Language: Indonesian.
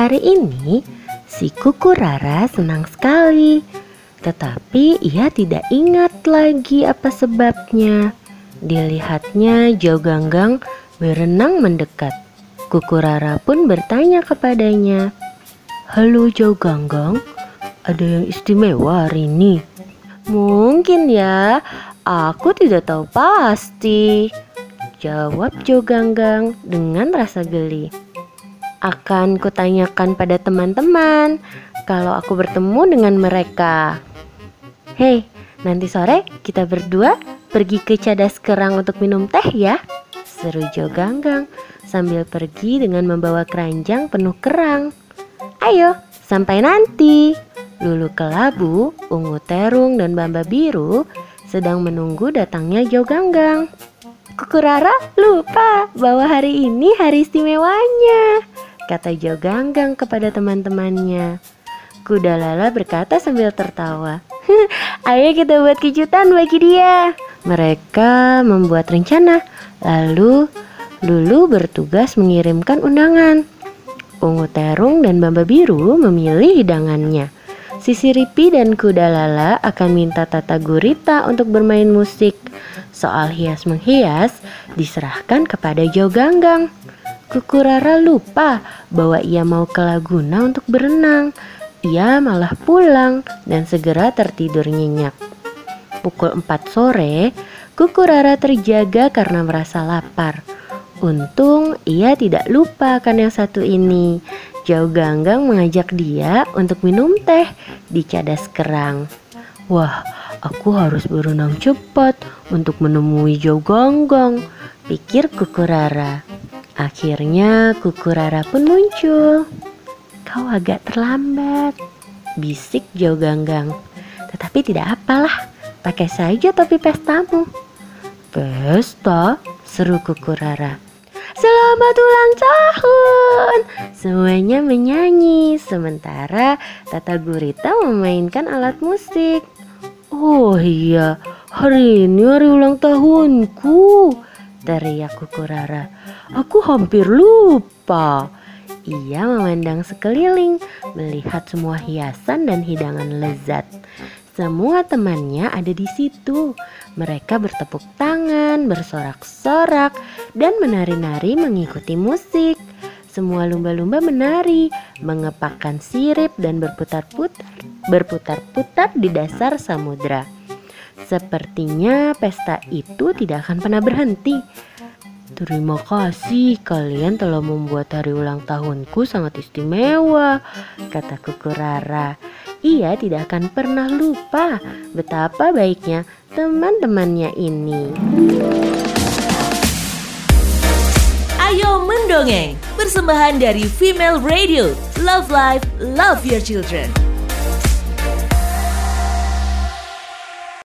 Hari ini si kuku Rara senang sekali, tetapi ia tidak ingat lagi apa sebabnya. Dilihatnya Jauh Ganggang berenang mendekat. Kuku Rara pun bertanya kepadanya, "Halo Jauh Ganggang, ada yang istimewa hari ini?" Mungkin ya, aku tidak tahu pasti. Jawab Jo Ganggang dengan rasa geli. Akan kutanyakan pada teman-teman kalau aku bertemu dengan mereka. Hei, nanti sore kita berdua pergi ke Cadas Kerang untuk minum teh ya. Seru Jo Ganggang sambil pergi dengan membawa keranjang penuh kerang. Ayo, sampai nanti. Lulu Kelabu, Ungu Terung, dan Bamba Biru sedang menunggu datangnya Jo Ganggang. Kuku Rara lupa bahwa hari ini hari istimewanya, kata Jo Ganggang kepada teman-temannya. Kuda Lala berkata sambil tertawa. Ayo kita buat kejutan bagi dia. Mereka membuat rencana, lalu Lulu bertugas mengirimkan undangan. Ungu Terung dan Bamba Biru memilih hidangannya. Sisi Ripi dan Kuda Lala akan minta Tata Gurita untuk bermain musik. Soal hias menghias diserahkan kepada Jo Ganggang. Kuku Rara lupa bahwa ia mau ke Laguna untuk berenang. Ia malah pulang dan segera tertidur nyenyak. Pukul 4 sore, Kuku Rara terjaga karena merasa lapar. Untung ia tidak lupa akan yang satu ini. Jauh Ganggang mengajak dia untuk minum teh di cadas kerang. Wah, aku harus berenang cepat untuk menemui Jauh Ganggang, pikir Kuku Rara. Akhirnya Kuku Rara pun muncul. Kau agak terlambat, bisik Jauh Ganggang. Tetapi tidak apalah, pakai saja topi pestamu. Pesta, seru Kuku Rara. Selamat ulang tahun! Semuanya menyanyi, sementara Tata Gurita memainkan alat musik. Oh iya, hari ini hari ulang tahunku, teriak Kuku Rara. Aku hampir lupa. Ia memandang sekeliling, melihat semua hiasan dan hidangan lezat. Semua temannya ada di situ. Mereka bertepuk tangan, bersorak-sorak, dan menari-nari mengikuti musik. Semua lumba-lumba menari, mengepakkan sirip dan berputar-putar, berputar-putar di dasar samudra. Sepertinya pesta itu tidak akan pernah berhenti. Terima kasih kalian telah membuat hari ulang tahunku sangat istimewa, kata Kuku Rara. Ia tidak akan pernah lupa betapa baiknya teman-temannya ini. Ayo mendongeng, persembahan dari Female Radio. Love Life, Love Your Children.